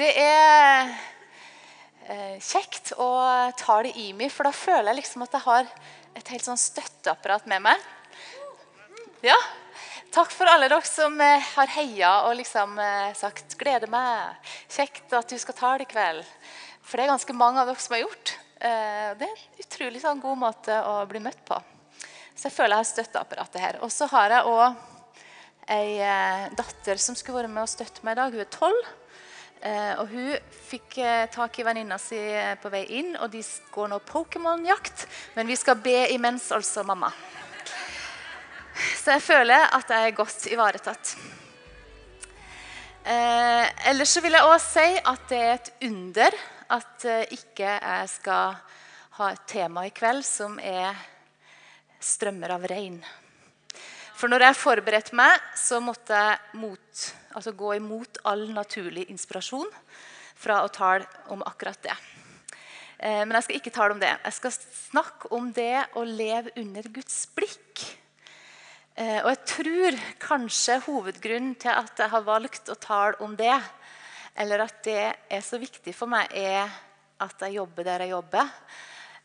det er eh, kjekt å ta det i meg, for da føler jeg liksom at jeg har et helt sånn støtteapparat med meg. Ja. Takk for alle dere som eh, har heia og liksom eh, sagt 'gleder meg'. Kjekt at du skal ta det i kveld. For det er ganske mange av dere som har gjort. Det er en utrolig sånn, god måte å bli møtt på. Så jeg føler jeg har støtteapparatet her. Og så har jeg òg ei datter som skulle være med og støtte meg i dag. Hun er tolv. Eh, og hun fikk eh, tak i venninna si eh, på vei inn, og de går nå Pokémon-jakt. Men vi skal be imens, altså, mamma. Så jeg føler at jeg er godt ivaretatt. Eh, ellers så vil jeg også si at det er et under at ikke jeg skal ha et tema i kveld som er strømmer av regn. For når jeg forberedte meg, så måtte jeg mot, altså gå imot all naturlig inspirasjon fra å tale om akkurat det. Eh, men jeg skal ikke tale om det. Jeg skal snakke om det å leve under Guds blikk. Eh, og jeg tror kanskje hovedgrunnen til at jeg har valgt å tale om det, eller at det er så viktig for meg, er at jeg jobber der jeg jobber.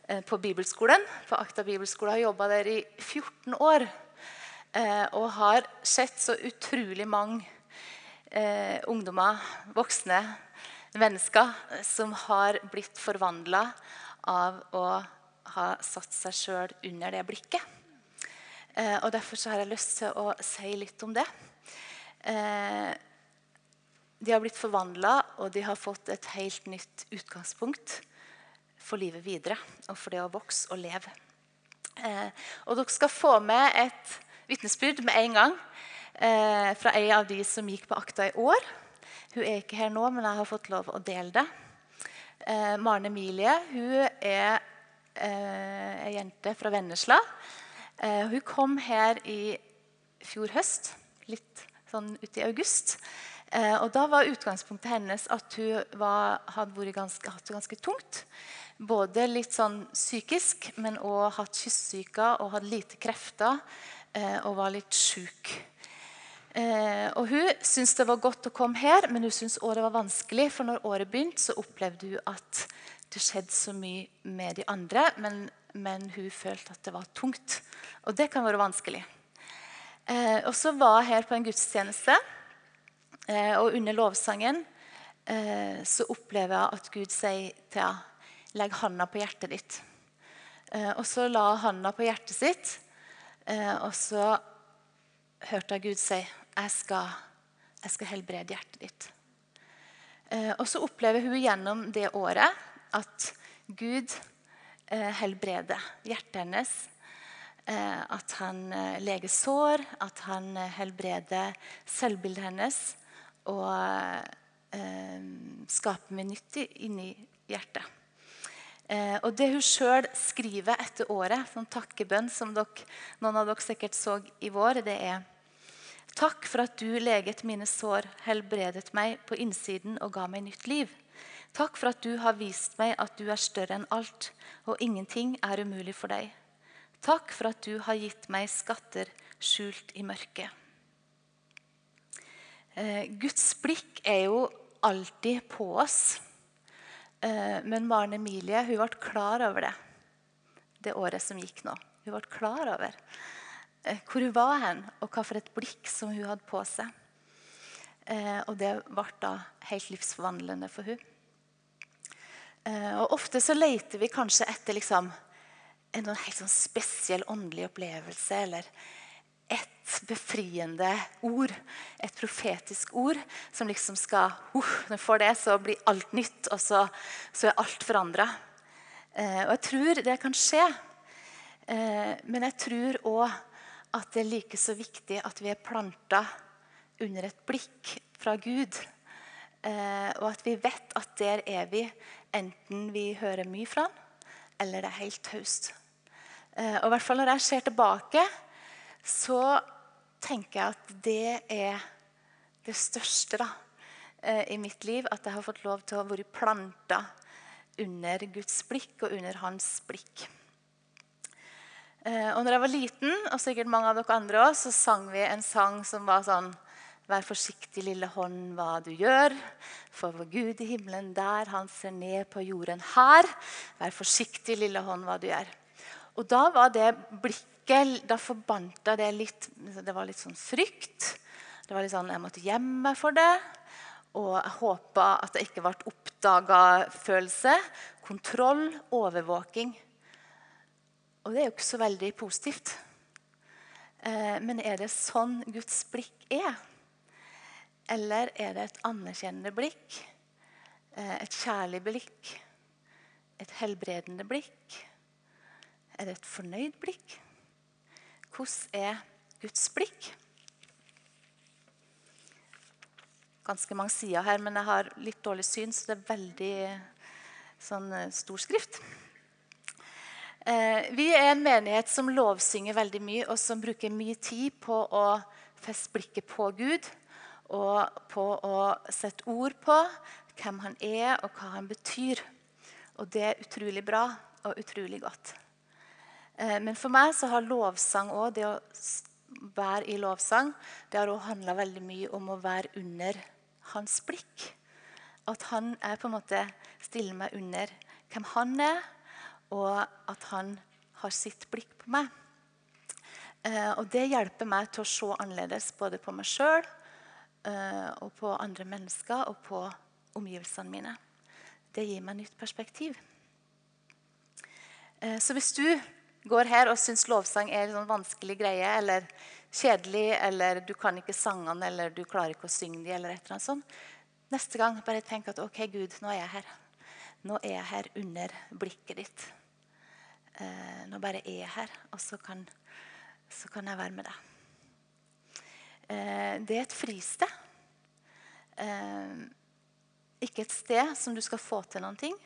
eh, På bibelskolen. På Akta bibelskole har jeg jobba der i 14 år. Eh, Og har sett så utrolig mange eh, ungdommer, voksne mennesker som har blitt forvandla av å ha satt seg sjøl under det blikket. Eh, og Derfor har jeg lyst til å si litt om det. De har blitt forvandla, og de har fått et helt nytt utgangspunkt for livet videre og for det å vokse og leve. Og dere skal få med et vitnesbyrd med en gang eh, fra ei av de som gikk på akta i år. Hun er ikke her nå, men jeg har fått lov å dele det. Eh, Maren Emilie hun er eh, jente fra Vennesla. Eh, hun kom her i fjor høst, litt sånn uti august. Eh, og Da var utgangspunktet hennes at hun var, hadde ganske, hatt det ganske tungt. Både litt sånn psykisk, men òg hatt kystsyke og hadde lite krefter. Eh, og var litt sjuk. Eh, og Hun syntes det var godt å komme her, men hun syntes året var vanskelig. For når året begynte, så opplevde hun at det skjedde så mye med de andre. Men, men hun følte at det var tungt. Og det kan være vanskelig. Eh, og så var jeg her på en gudstjeneste, og under lovsangen så opplever jeg at Gud sier til henne Legg handa på hjertet ditt. Og så la handa på hjertet sitt, og så hørte jeg Gud si jeg skal, jeg skal helbrede hjertet ditt. Eh, og så opplever hun gjennom det året at Gud eh, helbreder hjertet hennes. Eh, at han eh, leger sår, at han eh, helbreder selvbildet hennes. Og eh, skaper meg nytt inni hjertet. Eh, og det hun sjøl skriver etter året, som takkebønn, som dere, noen av dere sikkert så i vår, det er Takk for at du leget mine sår, helbredet meg på innsiden og ga meg nytt liv. Takk for at du har vist meg at du er større enn alt, og ingenting er umulig for deg. Takk for at du har gitt meg skatter skjult i mørket. Eh, Guds blikk er jo alltid på oss. Eh, men Maren Emilie hun ble klar over det det året som gikk nå. Hun ble klar over eh, hvor hun var hen, og hva for et blikk som hun hadde på seg. Eh, og det ble da helt livsforvandlende for hun. Og Ofte så leter vi kanskje etter liksom, en sånn helt sånn spesiell åndelig opplevelse eller et befriende ord, et profetisk ord, som liksom skal uh, Når du får det, så blir alt nytt, og så, så er alt forandra. Eh, og jeg tror det kan skje. Eh, men jeg tror òg at det er like så viktig at vi er planta under et blikk fra Gud. Eh, og at vi vet at der er vi, enten vi hører mye fra han, eller det er helt taust. Eh, og i hvert fall når jeg ser tilbake, så tenker jeg at det er det største da, eh, i mitt liv. At jeg har fått lov til å være planta under Guds blikk og under hans blikk. Eh, og når jeg var liten, og sikkert mange av dere andre også, så sang vi en sang som var sånn Vær forsiktig, lille hånd, hva du gjør. For vår Gud i himmelen der, han ser ned på jorden her. Vær forsiktig, lille hånd, hva du gjør. Og da var det blikket Da forbandt jeg det litt Det var litt sånn frykt. Det var litt sånn, Jeg måtte gjemme meg for det. Og jeg håpa at det ikke ble oppdaga følelse. Kontroll, overvåking. Og det er jo ikke så veldig positivt. Eh, men er det sånn Guds blikk er? Eller er det et anerkjennende blikk? Eh, et kjærlig blikk? Et helbredende blikk? Er det et fornøyd blikk? Hvordan er Guds blikk? Ganske mange sider her, men jeg har litt dårlig syn, så det er veldig sånn eh, stor skrift. Eh, vi er en menighet som lovsynger veldig mye, og som bruker mye tid på å feste blikket på Gud. Og på å sette ord på hvem han er, og hva han betyr. Og det er utrolig bra og utrolig godt. Eh, men for meg så har lovsang òg, det å være i lovsang, det har òg handla veldig mye om å være under hans blikk. At han er på en måte stiller meg under hvem han er, og at han har sitt blikk på meg. Eh, og det hjelper meg til å se annerledes både på meg sjøl eh, og på andre mennesker og på omgivelsene mine. Det gir meg nytt perspektiv. Så hvis du går her og syns lovsang er en sånn vanskelig greie eller kjedelig, eller du kan ikke sangene, eller du klarer ikke å synge de, eller et eller annet sånt, neste gang bare tenk at OK, Gud, nå er jeg her. Nå er jeg her under blikket ditt. Eh, nå bare er jeg her, og så kan, så kan jeg være med deg. Eh, det er et fristed. Eh, ikke et sted som du skal få til noen ting,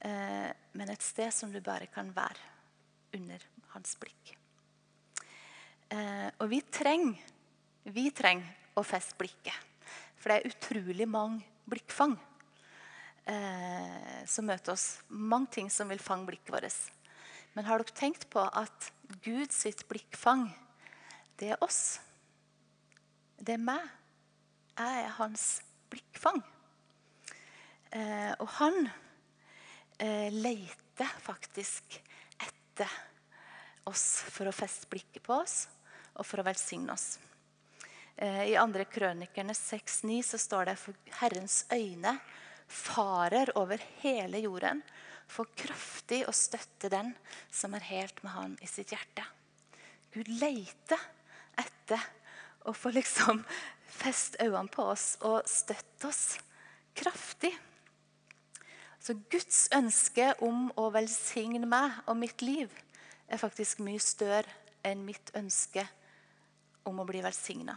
eh, men et sted som du bare kan være under hans blikk. Eh, og vi trenger, vi trenger å feste blikket. For det er utrolig mange blikkfang eh, som møter oss. Mange ting som vil fange blikket vårt. Men har dere tenkt på at Gud sitt blikkfang, det er oss? Det er meg. Jeg er hans blikkfang. Eh, og han leter faktisk etter oss for å feste blikket på oss og for å velsigne oss. Eh, I andre krønikerne 6,9 så står det for Herrens øyne farer over hele jorden for kraftig å støtte den som er helt med ham i sitt hjerte. Gud leter etter å få liksom feste øynene på oss og støtte oss kraftig. Så Guds ønske om å velsigne meg og mitt liv er faktisk mye større enn mitt ønske om å bli velsigna.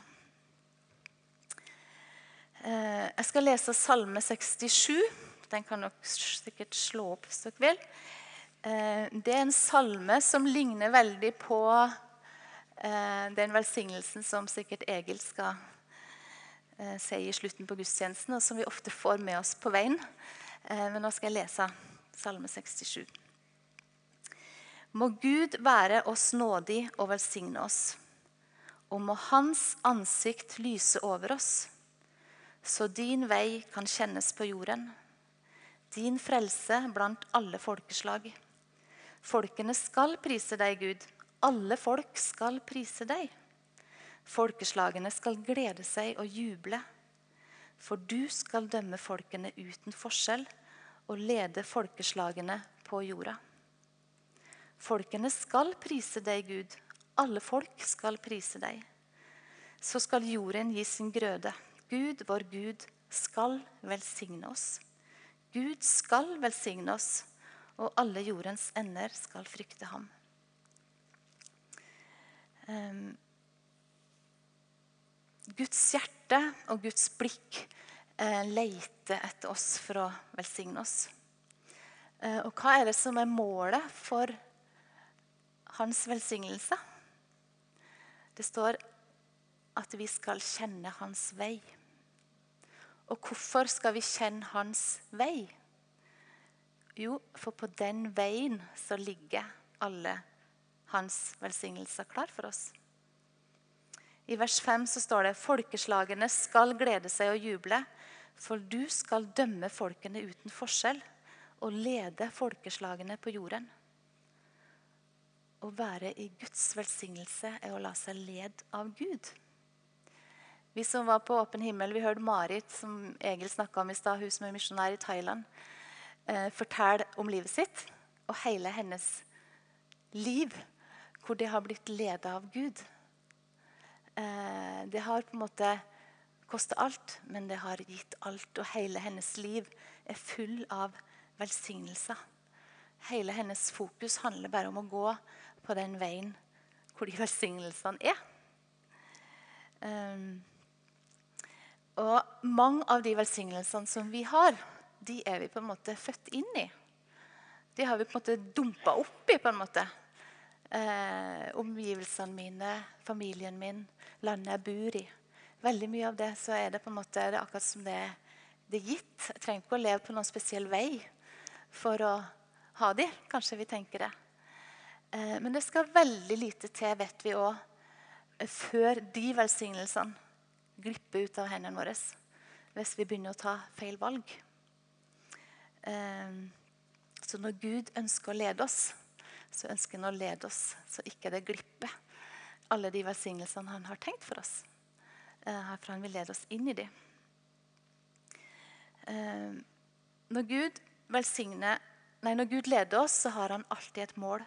Eh, jeg skal lese Salme 67. Den kan dere sikkert slå opp hvis dere vil. Eh, det er en salme som ligner veldig på eh, den velsignelsen som sikkert Egil skal si i slutten på gudstjenesten, og som vi ofte får med oss på veien. Men nå skal jeg lese Salme 67. Må Gud være oss nådig og velsigne oss. Og må Hans ansikt lyse over oss så din vei kan kjennes på jorden. Din frelse blant alle folkeslag. Folkene skal prise deg, Gud. Alle folk skal prise deg. Folkeslagene skal glede seg og juble. For du skal dømme folkene uten forskjell og lede folkeslagene på jorda. Folkene skal prise deg, Gud. Alle folk skal prise deg. Så skal jorden gi sin grøde. Gud, vår Gud, skal velsigne oss. Gud skal velsigne oss, og alle jordens ender skal frykte ham. Um, Guds hjerte og Guds blikk leter etter oss for å velsigne oss. Uh, og hva er det som er målet for hans velsignelse? Det står at vi skal kjenne hans vei. Og hvorfor skal vi kjenne hans vei? Jo, for på den veien så ligger alle hans velsignelser klar for oss. I vers 5 så står det folkeslagene skal glede seg og juble, for du skal dømme folkene uten forskjell og lede folkeslagene på jorden. Å være i Guds velsignelse er å la seg lede av Gud. Vi som var på Åpen himmel, vi hørte Marit, som Egil snakka om i stad, hun som er misjonær i Thailand, eh, fortelle om livet sitt og hele hennes liv, hvor det har blitt ledet av Gud. Eh, det har på en måte kosta alt, men det har gitt alt. Og hele hennes liv er full av velsignelser. Hele hennes fokus handler bare om å gå på den veien hvor de velsignelsene er. Um, og mange av de velsignelsene som vi har, de er vi på en måte født inn i. De har vi på en måte dumpa opp i. på en måte. Eh, omgivelsene mine, familien min, landet jeg bor i. Veldig mye av det så er det på en måte det akkurat som det, det er gitt. Jeg trenger ikke å leve på noen spesiell vei for å ha de. Kanskje vi tenker det. Eh, men det skal veldig lite til, vet vi òg, før de velsignelsene glipper ut av hendene våre hvis vi begynner å ta feil valg. Eh, så når Gud ønsker å lede oss, så ønsker han å lede oss så ikke det glipper alle de velsignelsene han har tenkt for oss. Eh, for han vil lede oss inn i dem. Eh, når Gud velsigner Nei, når Gud leder oss, så har han alltid et mål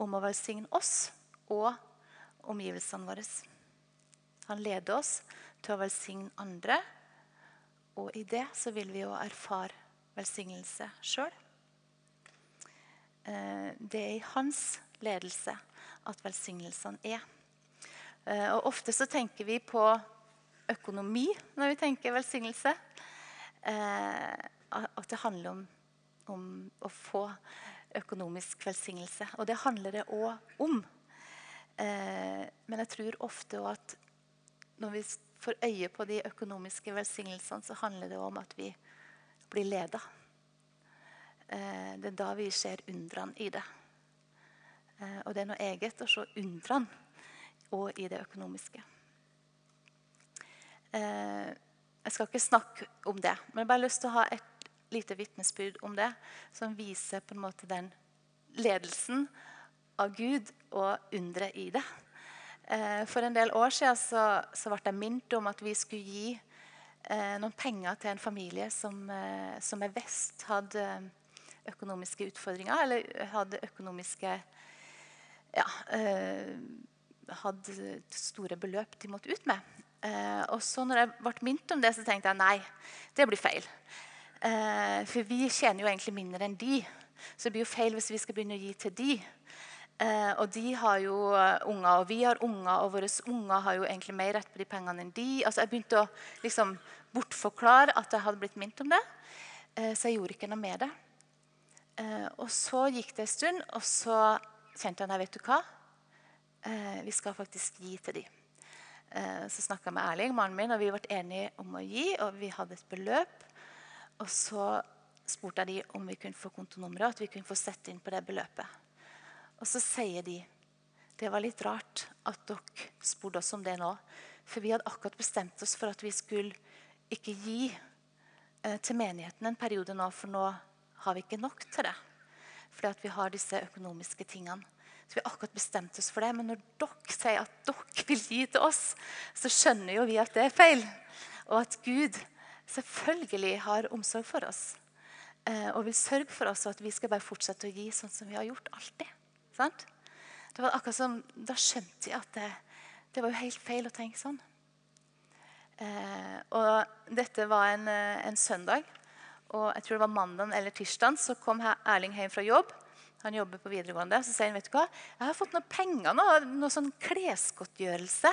om å velsigne oss og omgivelsene våre. Han leder oss til å velsigne andre, og i det så vil vi jo erfare velsignelse sjøl. Eh, det er i hans ledelse at velsignelsene er. Og Ofte så tenker vi på økonomi når vi tenker velsignelse. Eh, at det handler om, om å få økonomisk velsignelse. Og det handler det òg om. Men jeg tror ofte at når vi får øye på de økonomiske velsignelsene, så handler det om at vi blir leda. Eh, det er da vi ser undrene i det. Eh, og det er noe eget å se undrene og i det økonomiske. Eh, jeg skal ikke snakke om det, men jeg har bare lyst til å ha et lite vitnesbyrd om det, som viser på en måte den ledelsen av Gud og underet i det. For en del år siden så, så ble jeg minnet om at vi skulle gi eh, noen penger til en familie som, eh, som er vest hadde økonomiske utfordringer, eller hadde økonomiske ja, eh, hadde store beløp de måtte ut med. Eh, og så når jeg ble minnet om det, så tenkte jeg nei, det blir feil. Eh, for vi tjener jo egentlig mindre enn de. Så det blir jo feil hvis vi skal begynne å gi til de. Eh, og de har jo unger, og vi har unger, og våre unger har jo egentlig mer rett på de pengene enn de. Altså Jeg begynte å liksom bortforklare at jeg hadde blitt minnet om det. Eh, så jeg gjorde ikke noe med det. Eh, og så gikk det en stund, og så kjente jeg nei, vet du hva? Eh, vi skal faktisk gi til dem. Eh, så snakka jeg med Erling, mannen min, og vi ble enige om å gi. Og vi hadde et beløp. Og så spurte jeg de om vi kunne få kontonummeret, at vi kunne få sette inn på det beløpet. Og så sier de det var litt rart at dere spurte oss om det nå. For vi hadde akkurat bestemt oss for at vi skulle ikke gi eh, til menigheten en periode nå, for nå har vi ikke nok til det. Fordi at vi har disse økonomiske tingene. Så Vi har akkurat bestemt oss for det. Men når dere sier at dere vil gi til oss, så skjønner jo vi at det er feil. Og at Gud selvfølgelig har omsorg for oss. Eh, og vil sørge for oss og at vi skal bare fortsette å gi sånn som vi har gjort alltid. Sant? Det var akkurat som, Da skjønte jeg at det, det var jo helt feil å tenke sånn. Eh, og dette var en, eh, en søndag og jeg tror det var mandag eller tirsdag så kom Erling hjem fra jobb. Han jobber på videregående. Så sier han vet du hva, jeg har fått noen penger nå, noe sånn klesgodtgjørelse.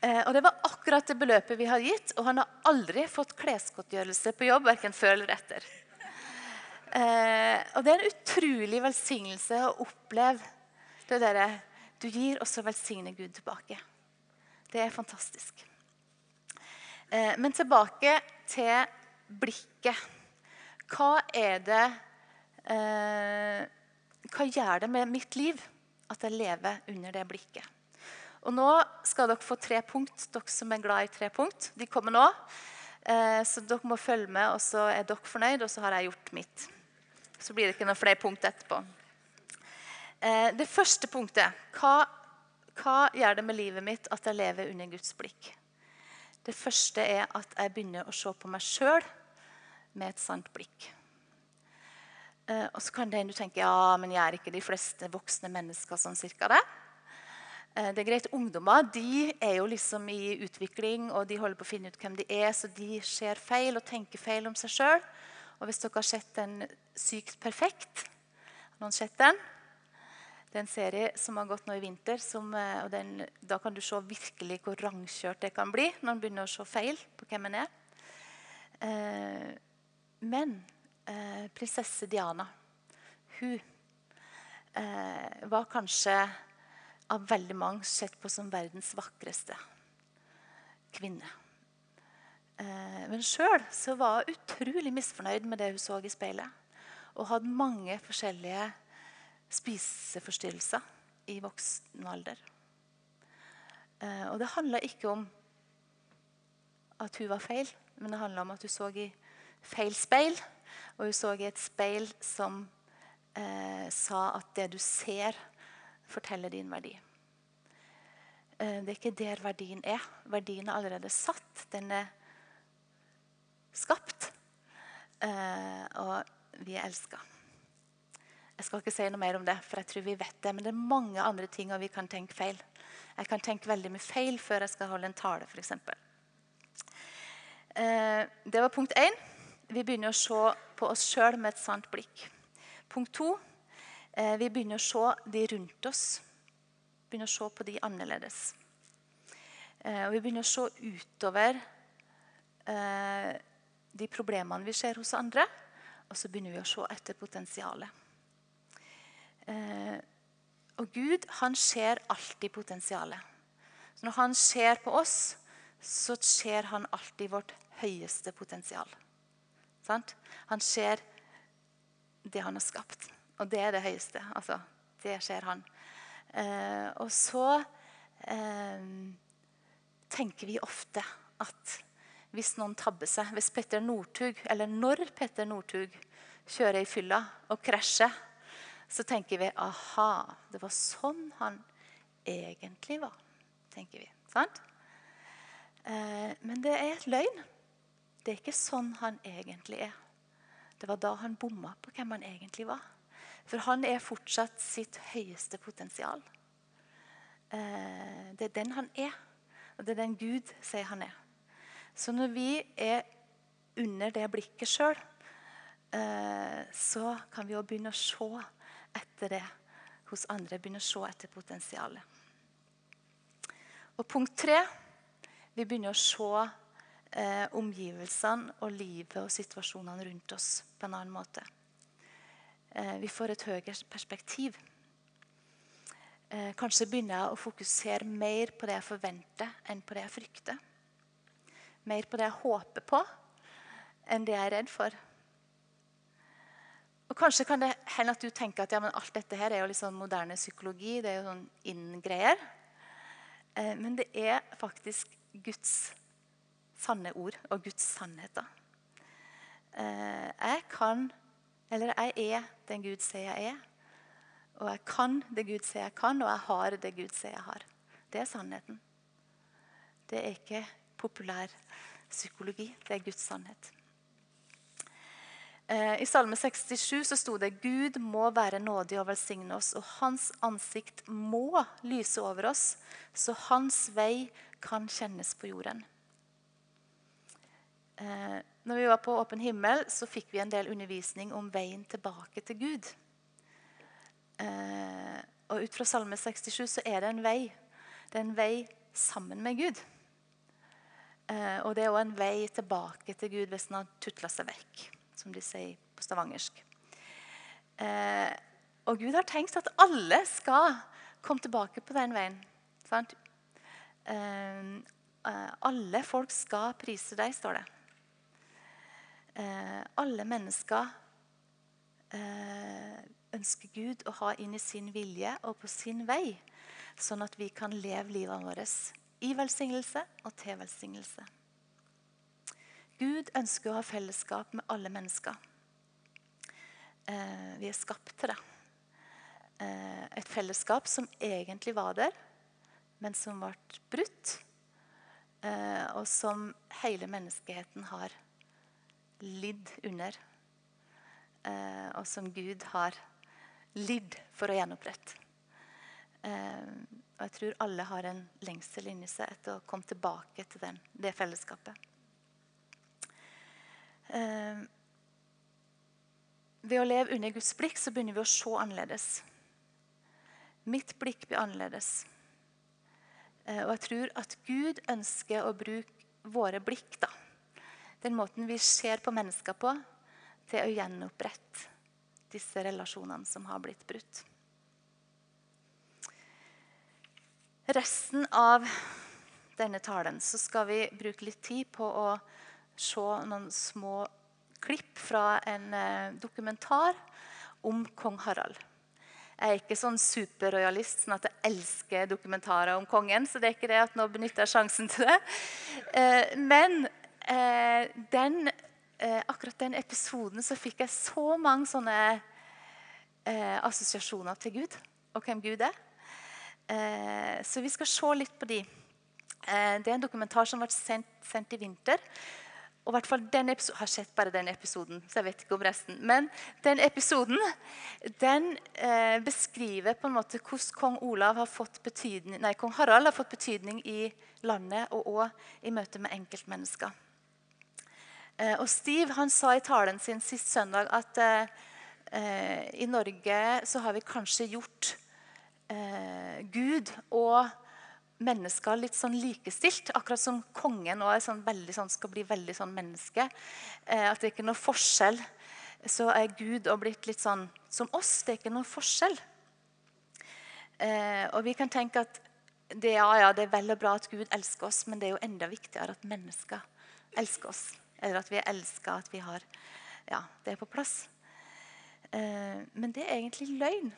Eh, og Det var akkurat det beløpet vi har gitt. Og han har aldri fått klesgodtgjørelse på jobb, verken før eller etter. Eh, og Det er en utrolig velsignelse å oppleve det der, du gir, og så Gud tilbake. Det er fantastisk. Eh, men tilbake til blikket. Hva er det eh, Hva gjør det med mitt liv at jeg lever under det blikket? Og nå skal dere få tre punkt, dere som er glad i tre punkt. De kommer nå. Eh, så dere må følge med, og så er dere fornøyd, og så har jeg gjort mitt. Så blir det ikke noen flere punkt etterpå. Eh, det første punktet hva, hva gjør det med livet mitt at jeg lever under Guds blikk? Det første er at jeg begynner å se på meg sjøl med et sant blikk. Eh, og så kan det du tenke ja, men jeg er ikke de fleste voksne mennesker sånn cirka det? Eh, det er greit, Ungdommer de er jo liksom i utvikling og de holder på å finne ut hvem de er, så de ser feil og tenker feil om seg sjøl. Og hvis dere har sett den Sykt perfekt noen sett den? Det er en serie som har gått nå i vinter. Som, eh, og den, da kan du se virkelig hvor rangkjørt det kan bli når en begynner å se feil på hvem en er. Men eh, prinsesse Diana hun eh, var kanskje av veldig mange sett på som verdens vakreste kvinne. Eh, men sjøl var hun utrolig misfornøyd med det hun så i speilet. Og hadde mange forskjellige spiseforstyrrelser i voksen alder. Eh, og det handla ikke om at hun var feil, men det handla om at hun så i feil speil. Og hun så i et speil som eh, sa at det du ser, forteller din verdi. Eh, det er ikke der verdien er. Verdien er allerede satt. Den er skapt. Eh, og vi er elska. Jeg skal ikke si noe mer om det, for jeg tror vi vet det. Men det er mange andre ting og vi kan tenke feil. Jeg kan tenke veldig mye feil før jeg skal holde en tale, f.eks. Eh, det var punkt én. Vi begynner å se på oss sjøl med et sant blikk. Punkt to. Eh, vi begynner å se de rundt oss. Begynner å se på de annerledes. Eh, og vi begynner å se utover eh, de problemene vi ser hos andre, og så begynner vi å se etter potensialet. Og Gud han ser alltid potensialet. Så når han ser på oss, så ser han alltid vårt høyeste potensial. Sant? Han ser det han har skapt, og det er det høyeste. Altså, det ser han. Eh, og så eh, tenker vi ofte at hvis noen tabber seg Hvis Petter Northug, eller når Petter Northug kjører i fylla og krasjer, så tenker vi aha, det var sånn han egentlig var. tenker vi. Sant? Eh, men det er et løgn. Det er ikke sånn han egentlig er. Det var da han bomma på hvem han egentlig var. For han er fortsatt sitt høyeste potensial. Eh, det er den han er. Og det er den Gud sier han er. Så når vi er under det blikket sjøl, eh, så kan vi jo begynne å se etter det hos andre. Begynne å se etter potensialet. Og punkt tre vi begynner å se eh, omgivelsene og livet og situasjonene rundt oss på en annen måte. Eh, vi får et høyere perspektiv. Eh, kanskje begynner jeg å fokusere mer på det jeg forventer, enn på det jeg frykter mer på det jeg håper på, enn det jeg er redd for. Og Kanskje kan det hende at du tenker at ja, alt dette her er jo litt sånn moderne psykologi. Det er jo sånn inn-greier. Eh, men det er faktisk Guds sanne ord og Guds sannheter. Eh, jeg kan, eller jeg er den Gud sier jeg er. Og jeg kan det Gud sier jeg kan, og jeg har det Gud sier jeg har. Det er sannheten. Det er ikke populær psykologi. Det er Guds sannhet. Eh, I Salme 67 så sto det Gud må være nådig og velsigne oss, og hans ansikt må lyse over oss, så hans vei kan kjennes på jorden. Eh, når vi var på Åpen himmel, så fikk vi en del undervisning om veien tilbake til Gud. Eh, og Ut fra Salme 67 så er det en vei. Det er en vei sammen med Gud. Eh, og det er òg en vei tilbake til Gud hvis en har tutla seg vekk, som de sier på stavangersk. Eh, og Gud har tenkt at alle skal komme tilbake på den veien. Sant? Eh, eh alle folk skal prise deg, står det. Eh, alle mennesker eh, ønsker Gud å ha inn i sin vilje og på sin vei. sånn at vi kan leve livet vårt i velsignelse og til velsignelse. Gud ønsker å ha fellesskap med alle mennesker. Eh, vi er skapt til det. Eh, et fellesskap som egentlig var der, men som ble brutt. Eh, og som hele menneskeheten har lidd under. Eh, og som Gud har lidd for å gjenopprette. Eh, og jeg tror alle har en lengsel inni seg etter å komme tilbake til den, det fellesskapet. Eh, ved å leve under Guds blikk så begynner vi å se annerledes. Mitt blikk blir annerledes. Eh, og jeg tror at Gud ønsker å bruke våre blikk, da, den måten vi ser på mennesker på, til å gjenopprette disse relasjonene som har blitt brutt. Resten av denne talen så skal vi bruke litt tid på å se noen små klipp fra en eh, dokumentar om kong Harald. Jeg er ikke sånn superrojalist sånn at jeg elsker dokumentarer om kongen. så det er ikke det at nå benytter jeg sjansen til det. Eh, men den, akkurat den episoden så fikk jeg så mange sånne assosiasjoner til Gud og hvem Gud er. Eh, så vi skal se litt på de. Eh, det er en dokumentar som ble sendt, sendt i vinter. Og hvert fall den episoden, har sett bare den episoden, så jeg vet ikke om resten. Men den episoden den eh, beskriver på en måte hvordan kong, Olav har fått nei, kong Harald har fått betydning i landet og òg i møte med enkeltmennesker. Eh, og Steve han sa i talen sin sist søndag at eh, eh i Norge så har vi kanskje gjort eh, Gud og mennesker litt sånn likestilt. Akkurat som kongen sånn sånn, skal bli veldig sånn menneske. Eh, at det er ikke noe forskjell. Så er Gud og blitt litt sånn som oss. Det er ikke noe forskjell. Eh, og vi kan tenke at det, ja, ja, det er vel og bra at Gud elsker oss, men det er jo enda viktigere at mennesker elsker oss. Eller at vi er elska, at vi har Ja, det er på plass. Eh, men det er egentlig løgn.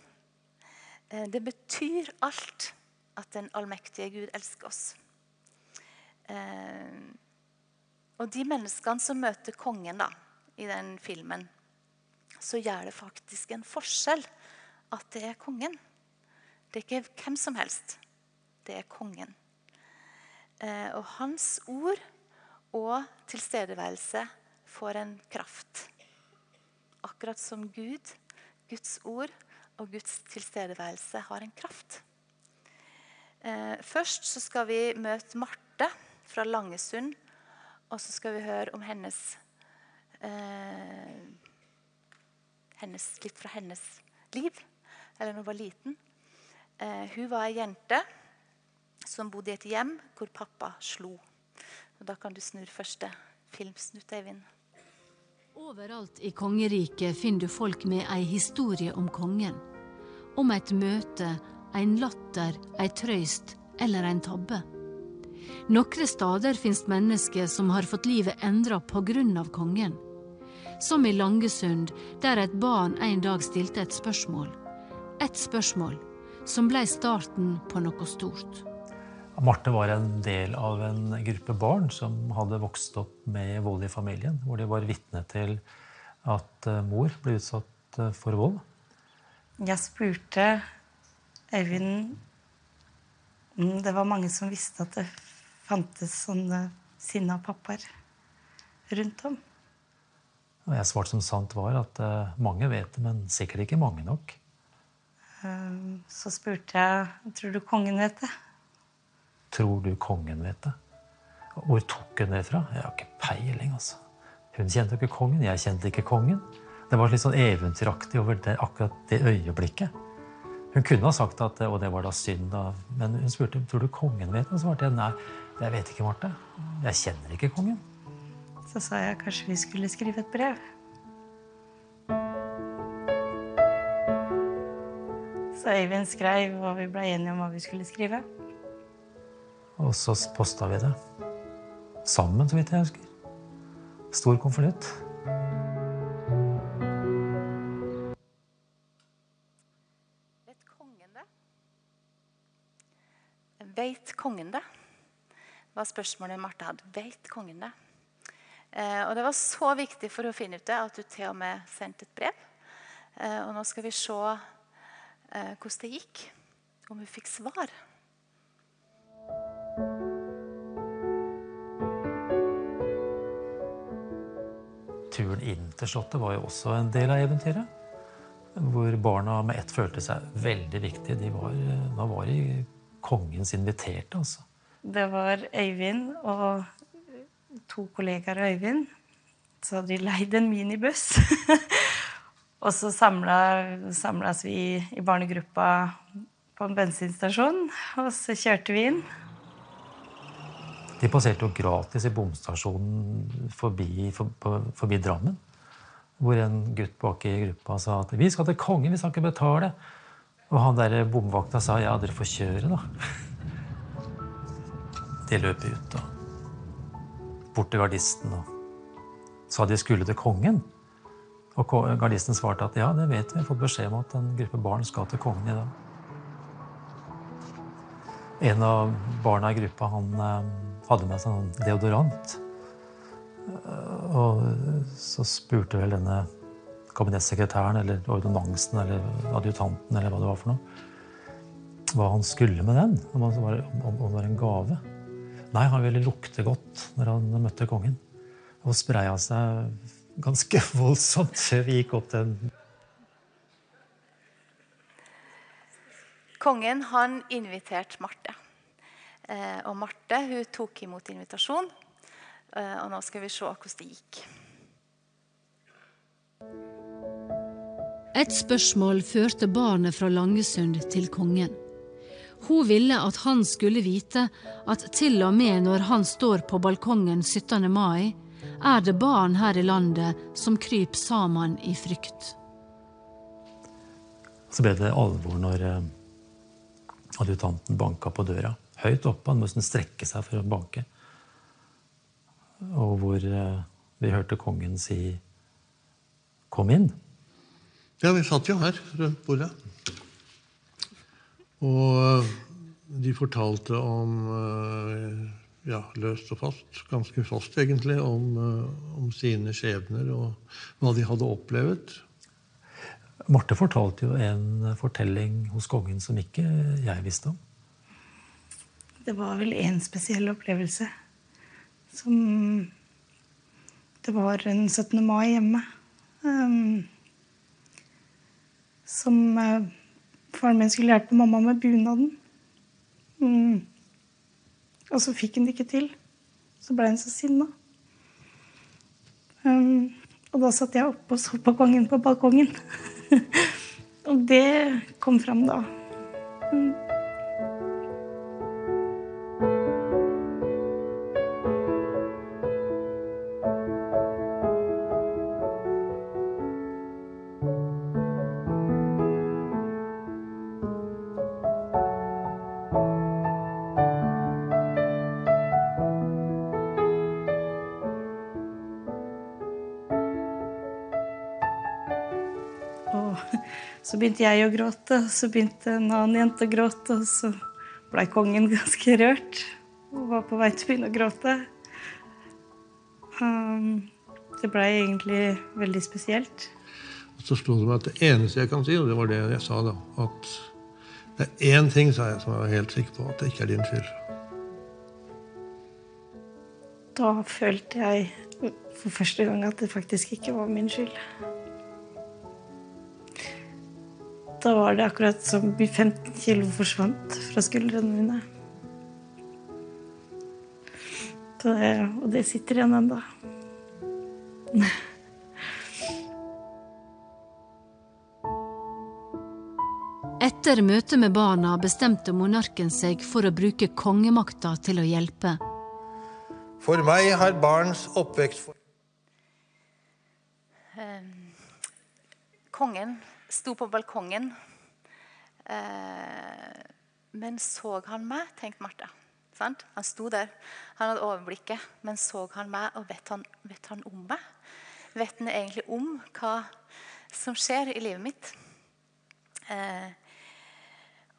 Eh, det betyr alt at den allmektige Gud elsker oss. Eh, og de menneskene som møter kongen da, i den filmen, så gjør det faktisk en forskjell at det er kongen. Det er ikke hvem som helst. Det er kongen. Og hans ord og tilstedeværelse får en kraft. Akkurat som Gud, Guds ord, og Guds tilstedeværelse har en kraft. Eh, først skal vi møte Marte fra Langesund. Og så skal vi høre om hennes, eh, hennes Litt fra hennes liv. Eller da hun var liten. Eh, hun var ei jente som bodde i et hjem hvor pappa slo. Og da kan du snurre første filmsnutt, Eivind. Overalt i kongeriket finner du folk med ei historie om kongen om et møte, en latter, ei trøyst eller en tabbe. Nokre stader finnes mennesker som har fått livet endra av kongen. Som i Langesund, der et barn en dag stilte et spørsmål. Et spørsmål som ble starten på noe stort. Marte var en del av en gruppe barn som hadde vokst opp med vold i familien. Hvor de var vitne til at eh, mor ble utsatt eh, for vold. Jeg spurte Øyvind om det var mange som visste at det fantes sånne sinna pappaer rundt om. Og jeg svarte som sant var, at uh, mange vet det, men sikkert ikke mange nok. Så spurte jeg tror du kongen vet det. Tror du kongen vet det? Hvor tok hun det fra? Jeg har ikke peiling. altså. Hun kjente jo ikke kongen, jeg kjente ikke kongen. Det var litt sånn eventyraktig over det, akkurat det øyeblikket. Hun kunne ha sagt at og det var da synd, da. men hun spurte tror du kongen vet det. Og svarte jeg nei, jeg vet ikke, Marte. Jeg kjenner ikke kongen. Så sa jeg kanskje vi skulle skrive et brev. Så Øyvind skrev, og vi ble enige om hva vi skulle skrive. Og så posta vi det. Sammen, så vidt jeg husker. Stor konvolutt. Veit kongen det? var spørsmålet Marte hadde. Veit kongen det? Eh, og Det var så viktig for å finne ut det at du til og med sendte et brev. Eh, og nå skal vi se eh, hvordan det gikk. Om hun fikk svar. Turen inn til Slottet var jo også en del av eventyret. Hvor barna med ett følte seg veldig viktige. De var, da var de kongens inviterte, altså. Det var Øyvind og to kollegaer av Øyvind. Så hadde de leid en minibuss. og så samlas vi i barnegruppa på en bensinstasjon, og så kjørte vi inn. De passerte jo gratis i bomstasjonen forbi, for, forbi Drammen. Hvor en gutt bak i gruppa sa at 'vi skal til kongen, vi skal ikke betale'. Og han der bomvakta sa 'ja, dere får kjøre', da. De løp ut da. bort til gardisten og sa de skulle til kongen. Og gardisten svarte at ja, det vet vi, vi har fått beskjed om at en gruppe barn skal til kongen i dag. En av barna i gruppa han eh, hadde med seg sånn deodorant. Eh, og så spurte vel denne kabinettsekretæren eller ordonnansen eller adjutanten eller hva det var for noe, hva han skulle med den. Om det var, var en gave. Nei, han ville lukte godt når han møtte kongen. Og spreia seg ganske voldsomt før vi gikk opp den Kongen han inviterte Marte. Eh, og Marte hun tok imot invitasjon. Eh, og nå skal vi se hvordan det gikk. Et spørsmål førte barnet fra Langesund til kongen. Hun ville at han skulle vite at til og med når han står på balkongen 17. mai, er det barn her i landet som kryper sammen i frykt. Så ble det alvor når eh, adjutanten banka på døra. Høyt oppe. Han måtte strekke seg for å banke. Og hvor eh, vi hørte kongen si 'kom inn'. Ja, vi satt jo her rundt bordet. Og de fortalte om eh, ja, løst og fast, ganske fast egentlig, om, eh, om sine skjebner og hva de hadde opplevd. Marte fortalte jo en fortelling hos kongen som ikke jeg visste om. Det var vel én spesiell opplevelse. Som Det var en 17. mai hjemme. Um, som uh, faren min skulle hjelpe mamma med bunaden. Mm. Og så fikk hun det ikke til. Så ble hun så sinna. Um, og da satt jeg oppe og så på kongen på balkongen. og det kom fram da. Mm. Så begynte jeg å gråte, og så begynte en annen jente å gråte. Og så blei kongen ganske rørt og var på vei til å begynne å gråte. Um, det blei egentlig veldig spesielt. Og så slo det meg at det eneste jeg kan si, og det var det jeg sa da, at det er én ting sa jeg, som jeg var helt sikker på, at det ikke er din skyld. Da følte jeg for første gang at det faktisk ikke var min skyld. Da var det akkurat som 15 kilo forsvant fra skuldrene mine. Det, og det sitter igjen ennå. Etter møtet med barna bestemte monarken seg for å bruke kongemakta til å hjelpe. For meg har barns oppvekst um, Kongen sto på balkongen. Eh, men så han meg, tenkte Marte. Sant? Han sto der, han hadde overblikket. Men så han meg, og vet han, vet han om meg? Vet han egentlig om hva som skjer i livet mitt? Eh,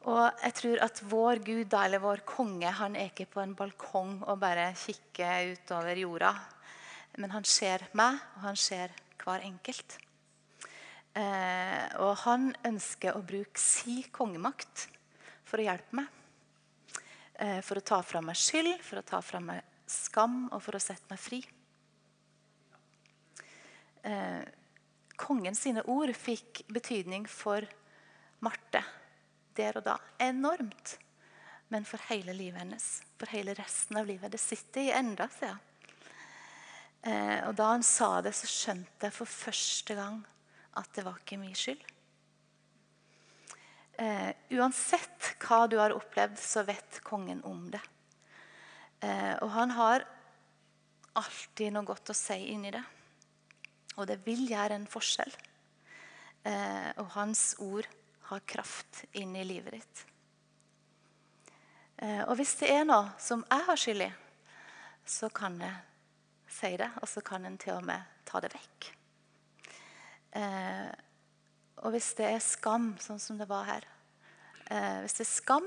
Og jeg tror at vår Gud, eller vår konge, han er ikke på en balkong og bare kikker utover jorda. Men han ser meg, og han ser hver enkelt. Eh, og han ønsker å bruke si kongemakt for å hjelpe meg. Eh, for å ta fra meg skyld, for å ta fra meg skam og for å sette meg fri. Eh, kongen sine ord fikk betydning for Marte der og da. Enormt. Men for hele livet hennes. For hele resten av livet. Det sitter i enda, sier eh, Og da han sa det, så skjønte jeg for første gang at det var ikke min skyld. Eh, uansett hva du har opplevd, så vet kongen om det. Eh, og han har alltid noe godt å si inni det. Og det vil gjøre en forskjell. Eh, og hans ord har kraft inn i livet ditt. Eh, og hvis det er noe som jeg har skyld i, så kan jeg si det, og så kan en til og med ta det vekk. Eh, og hvis det er skam, sånn som det var her eh, Hvis det er skam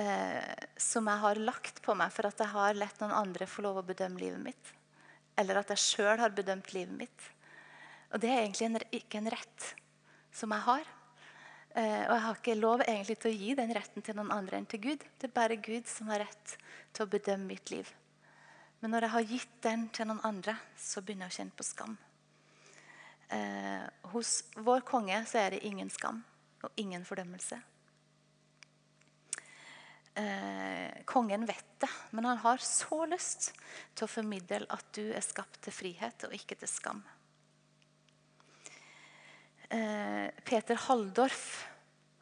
eh, som jeg har lagt på meg for at jeg har lett noen andre få lov å bedømme livet mitt, eller at jeg sjøl har bedømt livet mitt Og det er egentlig en, ikke en rett som jeg har. Eh, og jeg har ikke lov egentlig til å gi den retten til noen andre enn til Gud. Det er bare Gud som har rett til å bedømme mitt liv. Men når jeg har gitt den til noen andre, så begynner jeg å kjenne på skam. Eh, hos vår konge så er det ingen skam og ingen fordømmelse. Eh, kongen vet det, men han har så lyst til å formidle at du er skapt til frihet og ikke til skam. Eh, Peter Halldorf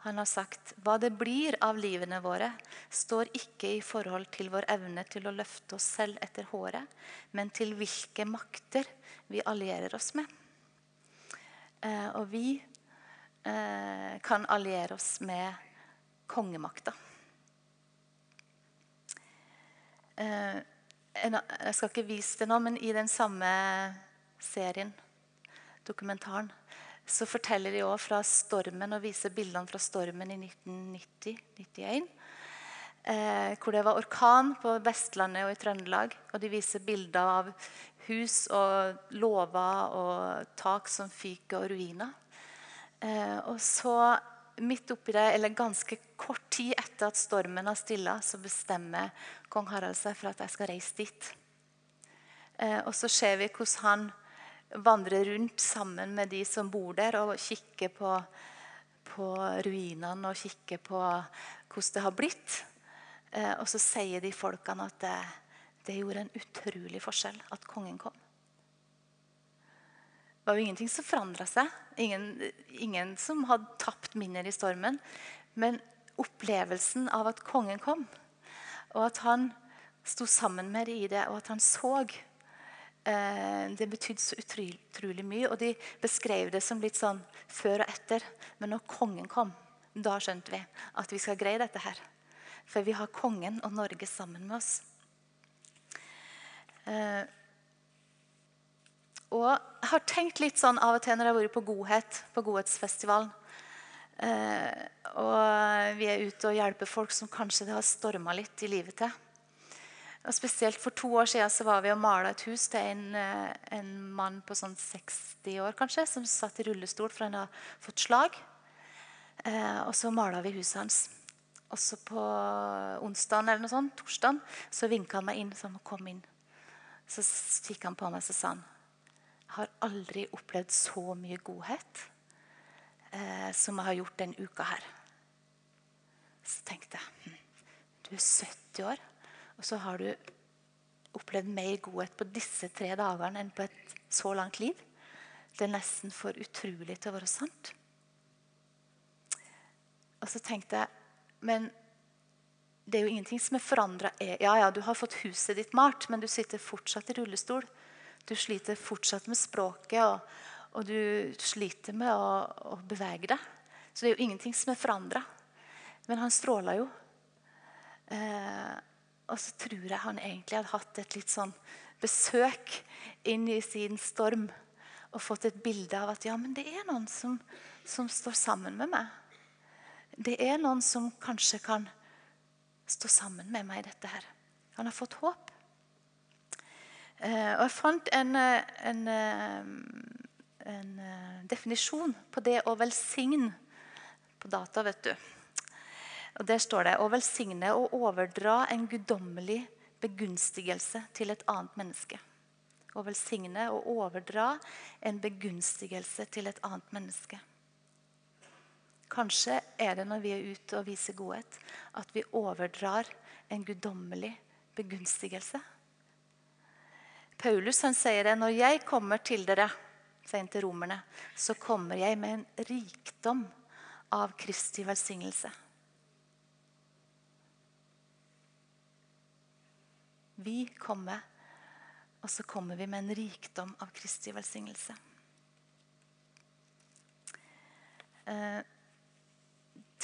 han har sagt hva det blir av livene våre, står ikke i forhold til vår evne til å løfte oss selv etter håret, men til hvilke makter vi allierer oss med. Eh, og vi eh, kan alliere oss med kongemakta. Eh, jeg skal ikke vise det nå, men i den samme serien, dokumentaren, så forteller de òg fra stormen og viser bildene fra stormen i 1990-91. Eh, hvor det var orkan på Vestlandet og i Trøndelag. Og de viser bilder av hus og låver og tak som fyker og ruiner. Eh, og så midt oppi det, eller ganske kort tid etter at stormen har stilla, så bestemmer kong Harald seg for at jeg skal reise dit. Eh, og så ser vi hvordan han vandrer rundt sammen med de som bor der, og kikker på, på ruinene og kikker på hvordan det har blitt. Eh, og så sier de folkene at det, det, gjorde en utrolig forskjell at kongen kom. Det var jo ingenting som forandra seg. Ingen, ingen, som hadde tapt minner i stormen. Men opplevelsen av at kongen kom, og at han sto sammen med dem i det, og at han så Eh, det betydde så utrolig, mye. Og de beskrev det som litt sånn før og etter. Men når kongen kom, da skjønte vi at vi skal greie dette her. For vi har kongen og Norge sammen med oss. Eh, og jeg har tenkt litt sånn av og til når jeg har vært på Godhet, på Godhetsfestivalen. Eh, og vi er ute og hjelper folk som kanskje det har storma litt i livet til. Og spesielt For to år siden så var vi og mala et hus til en, eh, en, mann på sånn 60 år kanskje, som satt i rullestol for han hadde fått slag. Eh, og så mala vi huset hans. Og så på onsdagen eller noe sånt, torsdagen så vinka han meg inn. Så han kom inn. Så kikka han på meg og sa han, jeg har aldri opplevd så mye godhet eh, som jeg har gjort denne uka her. Så tenkte jeg hm, du er 70 år. Og så har du opplevd mer godhet på disse tre dagene enn på et så langt liv. Det er nesten for utrolig til å være sant. Og så tenkte jeg Men det er jo ingenting som er forandra. Ja, ja, du har fått huset ditt malt, men du sitter fortsatt i rullestol. Du sliter fortsatt med språket, og, og du sliter med å, å, bevege deg. Så det er jo ingenting som er forandra. Men han stråla jo. Eh, og så tror jeg han egentlig hadde hatt et litt sånn besøk inn i sin storm og fått et bilde av at ja, men det er noen som, som står sammen med meg. Det er noen som kanskje kan stå sammen med meg i dette her. Han har fått håp. Eh, og jeg fant en, en, en, definisjon på det å velsigne på data. vet du. Og Der står det å velsigne og overdra en guddommelig begunstigelse til et annet menneske. Å velsigne og overdra en begunstigelse til et annet menneske. Kanskje er det når vi er ute og viser godhet, at vi overdrar en guddommelig begunstigelse. Paulus han sier det når jeg kommer til dere, sier han til romerne, så kommer jeg med en rikdom av Kristi velsignelse. Vi kommer, og så kommer vi med en rikdom av Kristi velsignelse. Eh,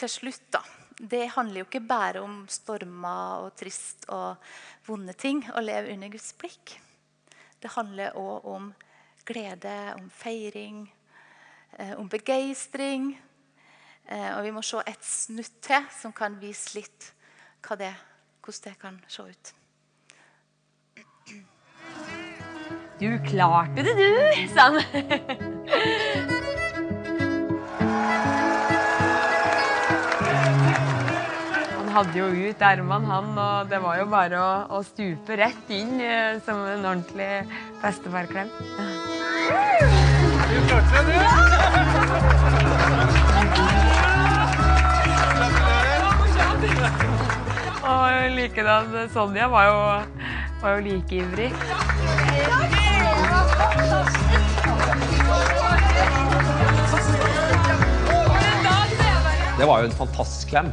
til slutt, da. Det handler jo ikke bare om stormer og trist og vonde ting å leve under Guds blikk. Det handler òg om glede, om feiring, eh, om begeistring. Eh, og vi må se et snutt til som kan vise litt det, hvordan det kan se ut. Du klarte det, du, sa han. hadde jo ut ermene, han, og det var jo bare å, å stupe rett inn eh, som en ordentlig bestefarklem. Du klarte det, Og likedan Sonja var jo, var jo like ivrig. Det var jo en fantastisk klem.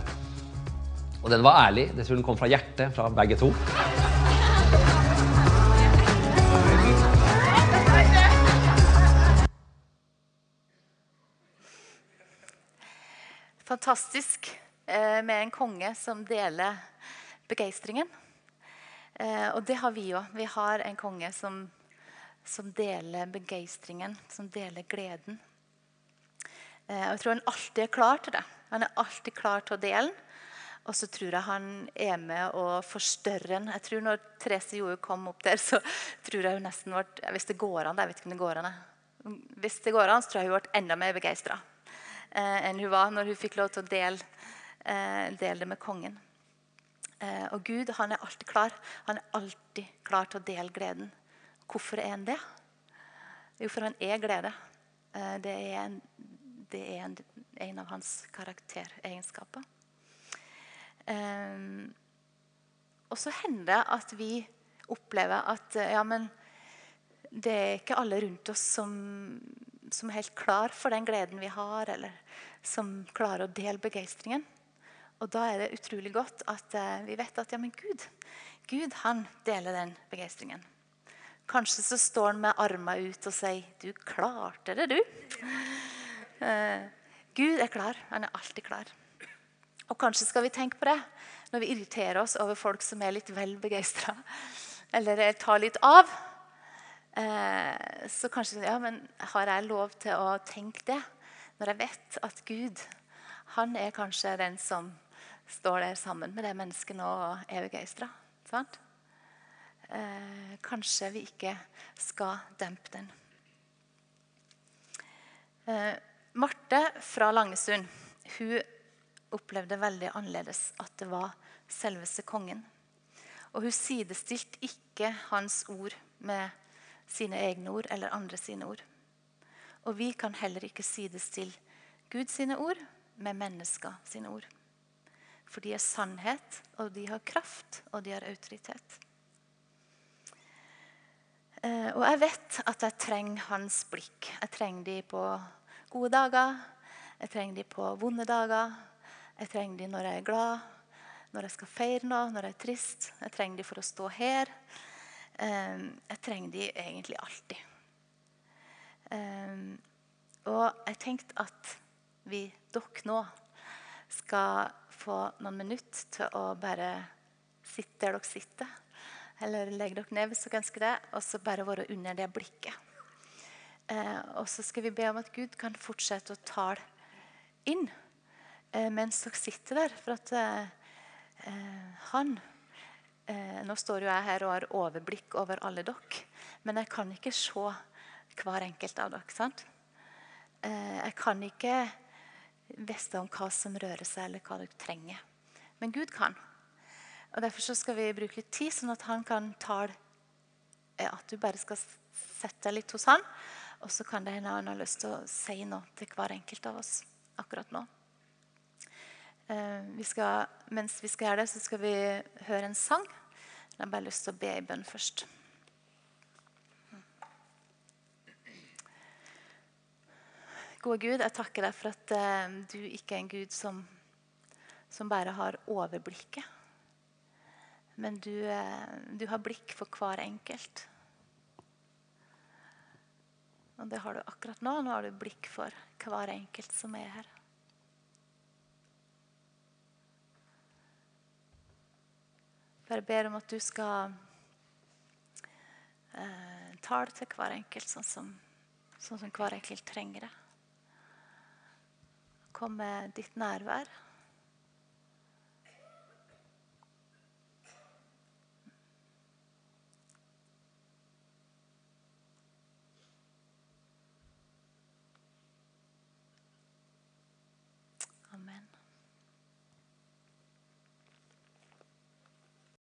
Og den var ærlig. Det tror den kom fra hjertet fra begge to. Fantastisk eh, med en konge som deler begeistringen. Eh, og det har vi òg. Vi har en konge som, som deler begeistringen, som deler gleden. Eh, og jeg tror han alltid er klar til det. Han er alltid klar til å dele den. Og så tror jeg han er med å forstørre den. Jeg tror når Therese Joe kom opp der, så tror jeg hun nesten ble Hvis det går an, jeg vet ikke om det går an. Hvis det går an, så tror jeg hun ble enda mer begeistra eh, enn hun var når hun fikk lov til å dele, eh, dele det med kongen. Eh, og Gud han er alltid klar. Han er alltid klar til å dele gleden. Hvorfor er han det? Jo, for han er glede. Eh, det er, en, det er en, en av hans karakteregenskaper. Um, og så hender det at vi opplever at ja, men det er ikke alle rundt oss som, som, er helt klar for den gleden vi har, eller som klarer å dele begeistringen. Og da er det utrolig godt at uh, vi vet at ja, men Gud, Gud han deler den begeistringen. Kanskje så står han med armene ut og sier 'Du klarte det, du'. Eh, Gud er klar. Han er alltid klar. Og kanskje skal vi tenke på det når vi irriterer oss over folk som er litt vel begeistra, eller tar litt av. Eh, så kanskje ja, men har jeg lov til å tenke det når jeg vet at Gud han er kanskje den som står der sammen med det mennesket nå og er begeistra. Eh, kanskje vi ikke skal dempe den. Eh, Marte fra Langesund hun opplevde veldig annerledes at det var selveste kongen. Og hun sidestilte ikke hans ord med sine egne ord eller andre sine ord. Og vi kan heller ikke sidestille Guds sine ord med mennesker sine ord. For de er sannhet, og de har kraft, og de har autoritet. Eh, og jeg vet at jeg trenger hans blikk. Jeg trenger de på gode dager, jeg trenger de på vonde dager, jeg trenger de når jeg er glad, når jeg skal feire noe, når jeg er trist. Jeg trenger de for å stå her. Ehm, jeg trenger de egentlig alltid. Ehm, og jeg tenkte at vi dere nå skal få noen minutter til å bare sitte der dere sitter. Eller legge dere ned hvis dere ønsker det, og så bare være under det blikket. Eh, og så skal vi be om at Gud kan fortsette å tale inn mens dere sitter der. For at eh, eh, han eh, Nå står jo jeg her og har overblikk over alle dere, men jeg kan ikke se hver enkelt av dere. sant? Eh, jeg kan ikke vite om hva som rører seg, eller hva dere trenger. Men Gud kan. Og Derfor skal vi bruke litt tid, sånn at han kan tale eh, At du bare skal sette deg litt hos han, og så kan det hende han har lyst til å si noe til hver enkelt av oss akkurat nå. Eh, vi skal, mens vi skal gjøre det, så skal vi høre en sang. Jeg har bare lyst til å be i bønn først. Gode Gud, jeg takker deg for at eh, du ikke er en Gud som, som bare har overblikket. Men du, eh, du har blikk for hver enkelt. Og det har du akkurat nå. Nå har du blikk for hver enkelt som er her. Bare ber om at du skal eh, tale til hver enkelt sånn som, sånn som hver enkelt trenger det. Kom med ditt nærvær.